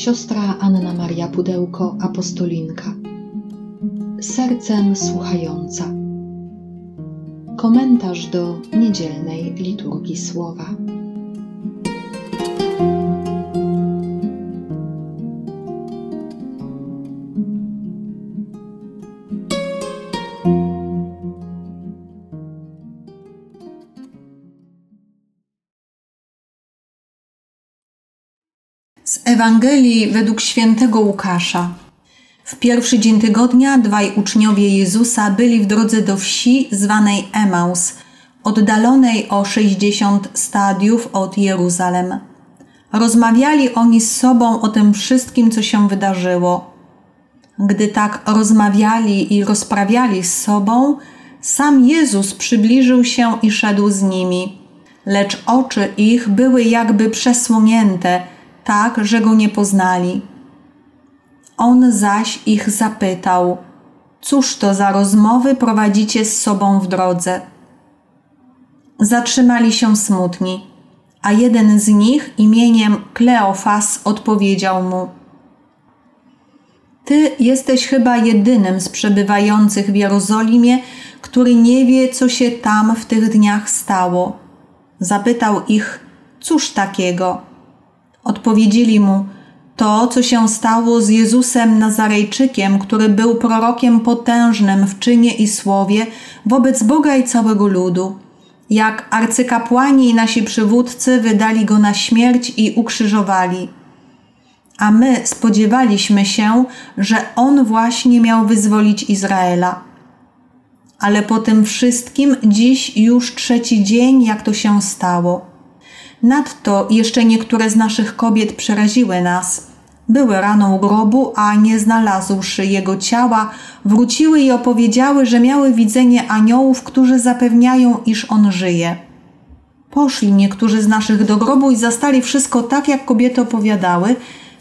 siostra Anna Maria Pudełko, apostolinka. Sercem słuchająca. Komentarz do niedzielnej liturgii słowa. Ewangelii według świętego Łukasza. W pierwszy dzień tygodnia dwaj uczniowie Jezusa byli w drodze do wsi zwanej Emaus, oddalonej o 60 stadiów od Jeruzalem. Rozmawiali oni z sobą o tym wszystkim, co się wydarzyło. Gdy tak rozmawiali i rozprawiali z sobą, sam Jezus przybliżył się i szedł z nimi, lecz oczy ich były jakby przesłonięte – tak, że go nie poznali. On zaś ich zapytał: Cóż to za rozmowy prowadzicie z sobą w drodze? Zatrzymali się smutni, a jeden z nich imieniem Kleofas odpowiedział mu: Ty jesteś chyba jedynym z przebywających w Jerozolimie, który nie wie, co się tam w tych dniach stało. Zapytał ich: Cóż takiego? Odpowiedzieli mu: To, co się stało z Jezusem Nazarejczykiem, który był prorokiem potężnym w czynie i słowie wobec Boga i całego ludu. Jak arcykapłani i nasi przywódcy wydali go na śmierć i ukrzyżowali. A my spodziewaliśmy się, że on właśnie miał wyzwolić Izraela. Ale po tym wszystkim dziś już trzeci dzień, jak to się stało. Nadto jeszcze niektóre z naszych kobiet przeraziły nas. Były rano u grobu, a nie znalazłszy jego ciała, wróciły i opowiedziały, że miały widzenie aniołów, którzy zapewniają, iż on żyje. Poszli niektórzy z naszych do grobu i zastali wszystko tak, jak kobiety opowiadały,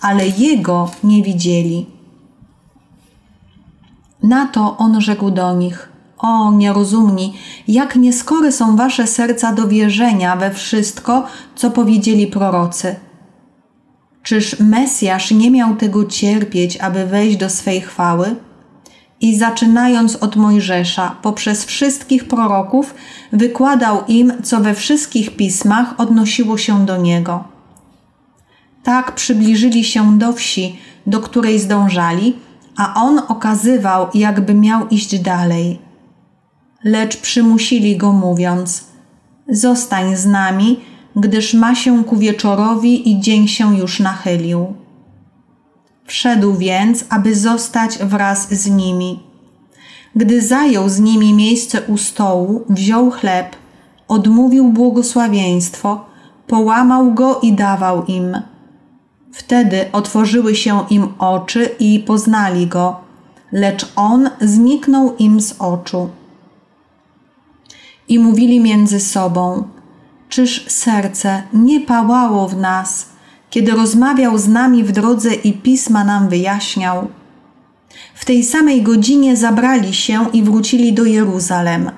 ale jego nie widzieli. Na to on rzekł do nich: o nierozumni, jak nieskory są wasze serca do wierzenia we wszystko, co powiedzieli prorocy. Czyż Mesjasz nie miał tego cierpieć, aby wejść do swej chwały? I zaczynając od Mojżesza, poprzez wszystkich proroków, wykładał im, co we wszystkich pismach odnosiło się do niego. Tak przybliżyli się do wsi, do której zdążali, a on okazywał, jakby miał iść dalej lecz przymusili go, mówiąc: Zostań z nami, gdyż ma się ku wieczorowi i dzień się już nachylił. Wszedł więc, aby zostać wraz z nimi. Gdy zajął z nimi miejsce u stołu, wziął chleb, odmówił błogosławieństwo, połamał go i dawał im. Wtedy otworzyły się im oczy i poznali go, lecz on zniknął im z oczu i mówili między sobą: Czyż serce nie pałało w nas, kiedy rozmawiał z nami w drodze i pisma nam wyjaśniał? W tej samej godzinie zabrali się i wrócili do Jeruzalem.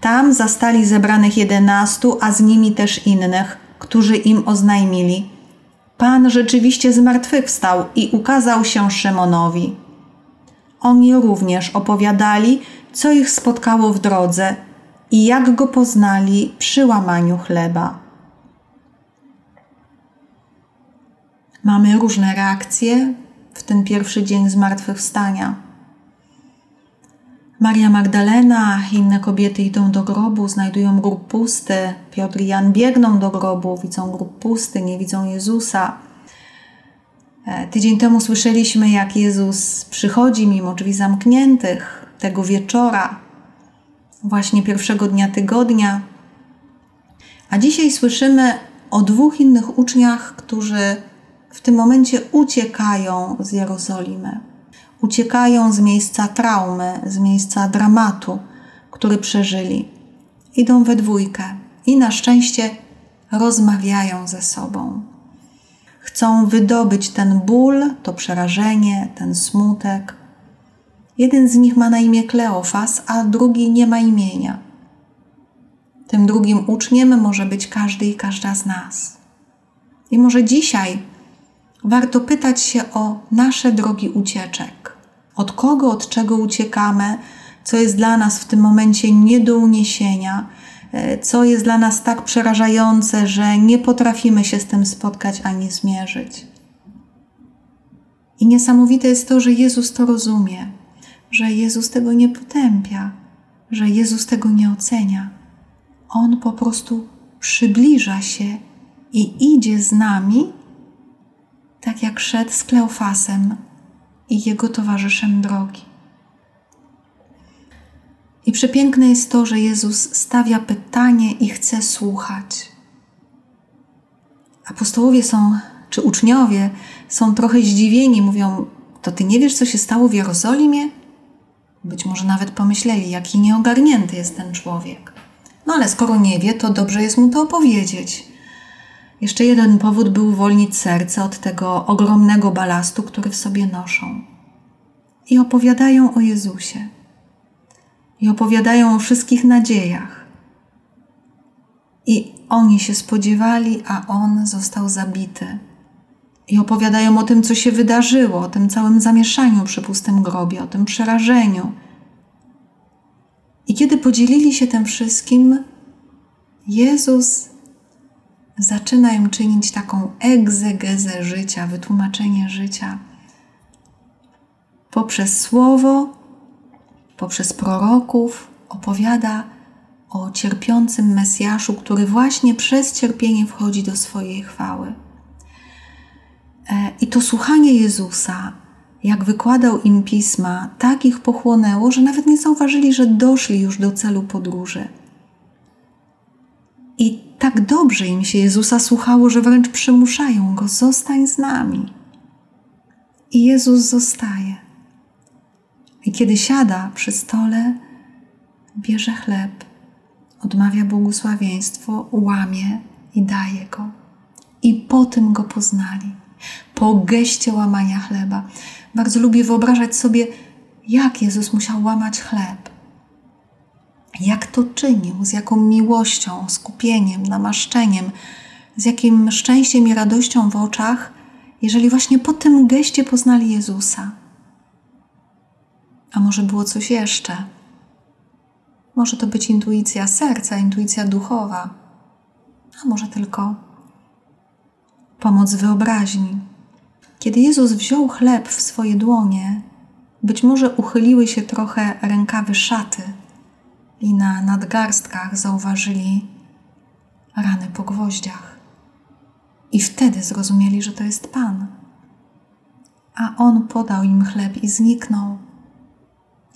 Tam zastali zebranych jedenastu, a z nimi też innych, którzy im oznajmili: Pan rzeczywiście zmartwychwstał i ukazał się Szymonowi. Oni również opowiadali, co ich spotkało w drodze i jak go poznali przy łamaniu chleba. Mamy różne reakcje w ten pierwszy dzień zmartwychwstania. Maria Magdalena, inne kobiety idą do grobu, znajdują grób pusty. Piotr i Jan biegną do grobu, widzą grób pusty, nie widzą Jezusa. E, tydzień temu słyszeliśmy, jak Jezus przychodzi mimo drzwi zamkniętych tego wieczora właśnie pierwszego dnia tygodnia. A dzisiaj słyszymy o dwóch innych uczniach, którzy w tym momencie uciekają z Jerozolimy. Uciekają z miejsca traumy, z miejsca dramatu, który przeżyli. Idą we dwójkę i na szczęście rozmawiają ze sobą. Chcą wydobyć ten ból, to przerażenie, ten smutek, Jeden z nich ma na imię Kleofas, a drugi nie ma imienia. Tym drugim uczniem może być każdy i każda z nas. I może dzisiaj warto pytać się o nasze drogi ucieczek. Od kogo, od czego uciekamy, co jest dla nas w tym momencie nie do uniesienia, e, co jest dla nas tak przerażające, że nie potrafimy się z tym spotkać ani zmierzyć. I niesamowite jest to, że Jezus to rozumie, że Jezus tego nie potępia, że Jezus tego nie ocenia. On po prostu przybliża się i idzie z nami, tak jak szedł z Kleofasem i jego towarzyszem drogi. I przepiękne jest to, że Jezus stawia pytanie i chce słuchać. Apostołowie są, czy uczniowie, są trochę zdziwieni, mówią: To ty nie wiesz, co się stało w Jerozolimie? Być może nawet pomyśleli, jaki nieogarnięty jest ten człowiek. No ale skoro nie wie, to dobrze jest mu to opowiedzieć. Jeszcze jeden powód był uwolnić serce od tego ogromnego balastu, który w sobie noszą. I opowiadają o Jezusie. I opowiadają o wszystkich nadziejach. I oni się spodziewali, a on został zabity. I opowiadają o tym, co się wydarzyło, o tym całym zamieszaniu przy pustym grobie, o tym przerażeniu. I kiedy podzielili się tym wszystkim, Jezus zaczyna im czynić taką egzegezę życia, wytłumaczenie życia poprzez słowo, poprzez proroków opowiada o cierpiącym Mesjaszu, który właśnie przez cierpienie wchodzi do swojej chwały. E, I to słuchanie Jezusa, jak wykładał im pisma, tak ich pochłonęło, że nawet nie zauważyli, że doszli już do celu podróży. I tak dobrze im się Jezusa słuchało, że wręcz przymuszają go: zostań z nami. I Jezus zostaje. I kiedy siada przy stole, bierze chleb, odmawia błogosławieństwo, łamie i daje go. I po tym go poznali po geście łamania chleba. Bardzo lubię wyobrażać sobie, jak Jezus musiał łamać chleb. Jak to czynił, z jaką miłością, skupieniem, namaszczeniem, z jakim szczęściem i radością w oczach, jeżeli właśnie po tym geście poznali Jezusa. A może było coś jeszcze? Może to być intuicja serca, intuicja duchowa, a może tylko pomoc wyobraźni. Kiedy Jezus wziął chleb w swoje dłonie, być może uchyliły się trochę rękawy szaty i na nadgarstkach zauważyli rany po gwoździach. I wtedy zrozumieli, że to jest Pan. A On podał im chleb i zniknął,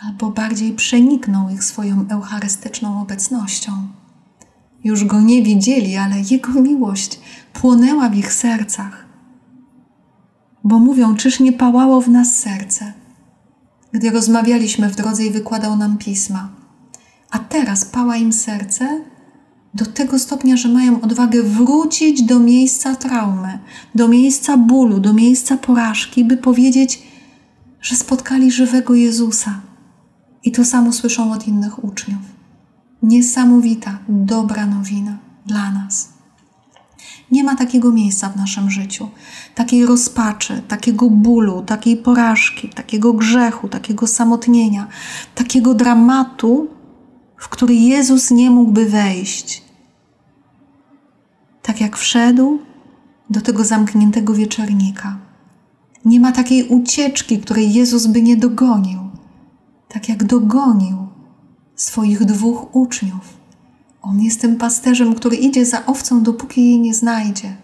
albo bardziej przeniknął ich swoją eucharystyczną obecnością. Już Go nie widzieli, ale Jego miłość płonęła w ich sercach bo mówią, czyż nie pałało w nas serce, gdy rozmawialiśmy w drodze i wykładał nam pisma. A teraz pała im serce do tego stopnia, że mają odwagę wrócić do miejsca traumy, do miejsca bólu, do miejsca porażki, by powiedzieć, że spotkali żywego Jezusa. I to samo słyszą od innych uczniów. Niesamowita, dobra nowina dla nas. Nie ma takiego miejsca w naszym życiu, takiej rozpaczy, takiego bólu, takiej porażki, takiego grzechu, takiego samotnienia, takiego dramatu, w który Jezus nie mógłby wejść. Tak jak wszedł do tego zamkniętego wieczornika. Nie ma takiej ucieczki, której Jezus by nie dogonił, tak jak dogonił swoich dwóch uczniów. On jest tym pasterzem, który idzie za owcą, dopóki jej nie znajdzie.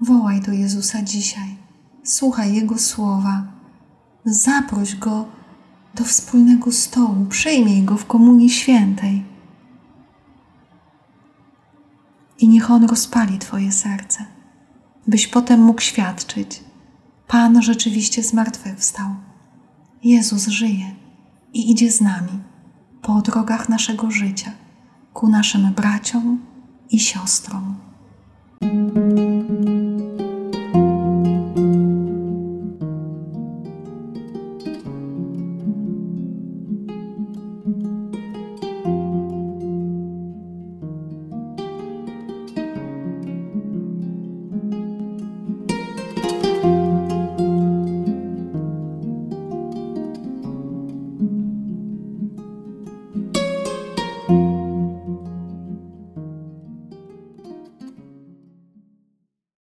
Wołaj do Jezusa dzisiaj, słuchaj Jego słowa, zaproś Go do wspólnego stołu, przyjmij Go w Komunii Świętej. I niech On rozpali Twoje serce, byś potem mógł świadczyć: Pan rzeczywiście zmartwychwstał. Jezus żyje i idzie z nami po drogach naszego życia, ku naszym braciom i siostrom.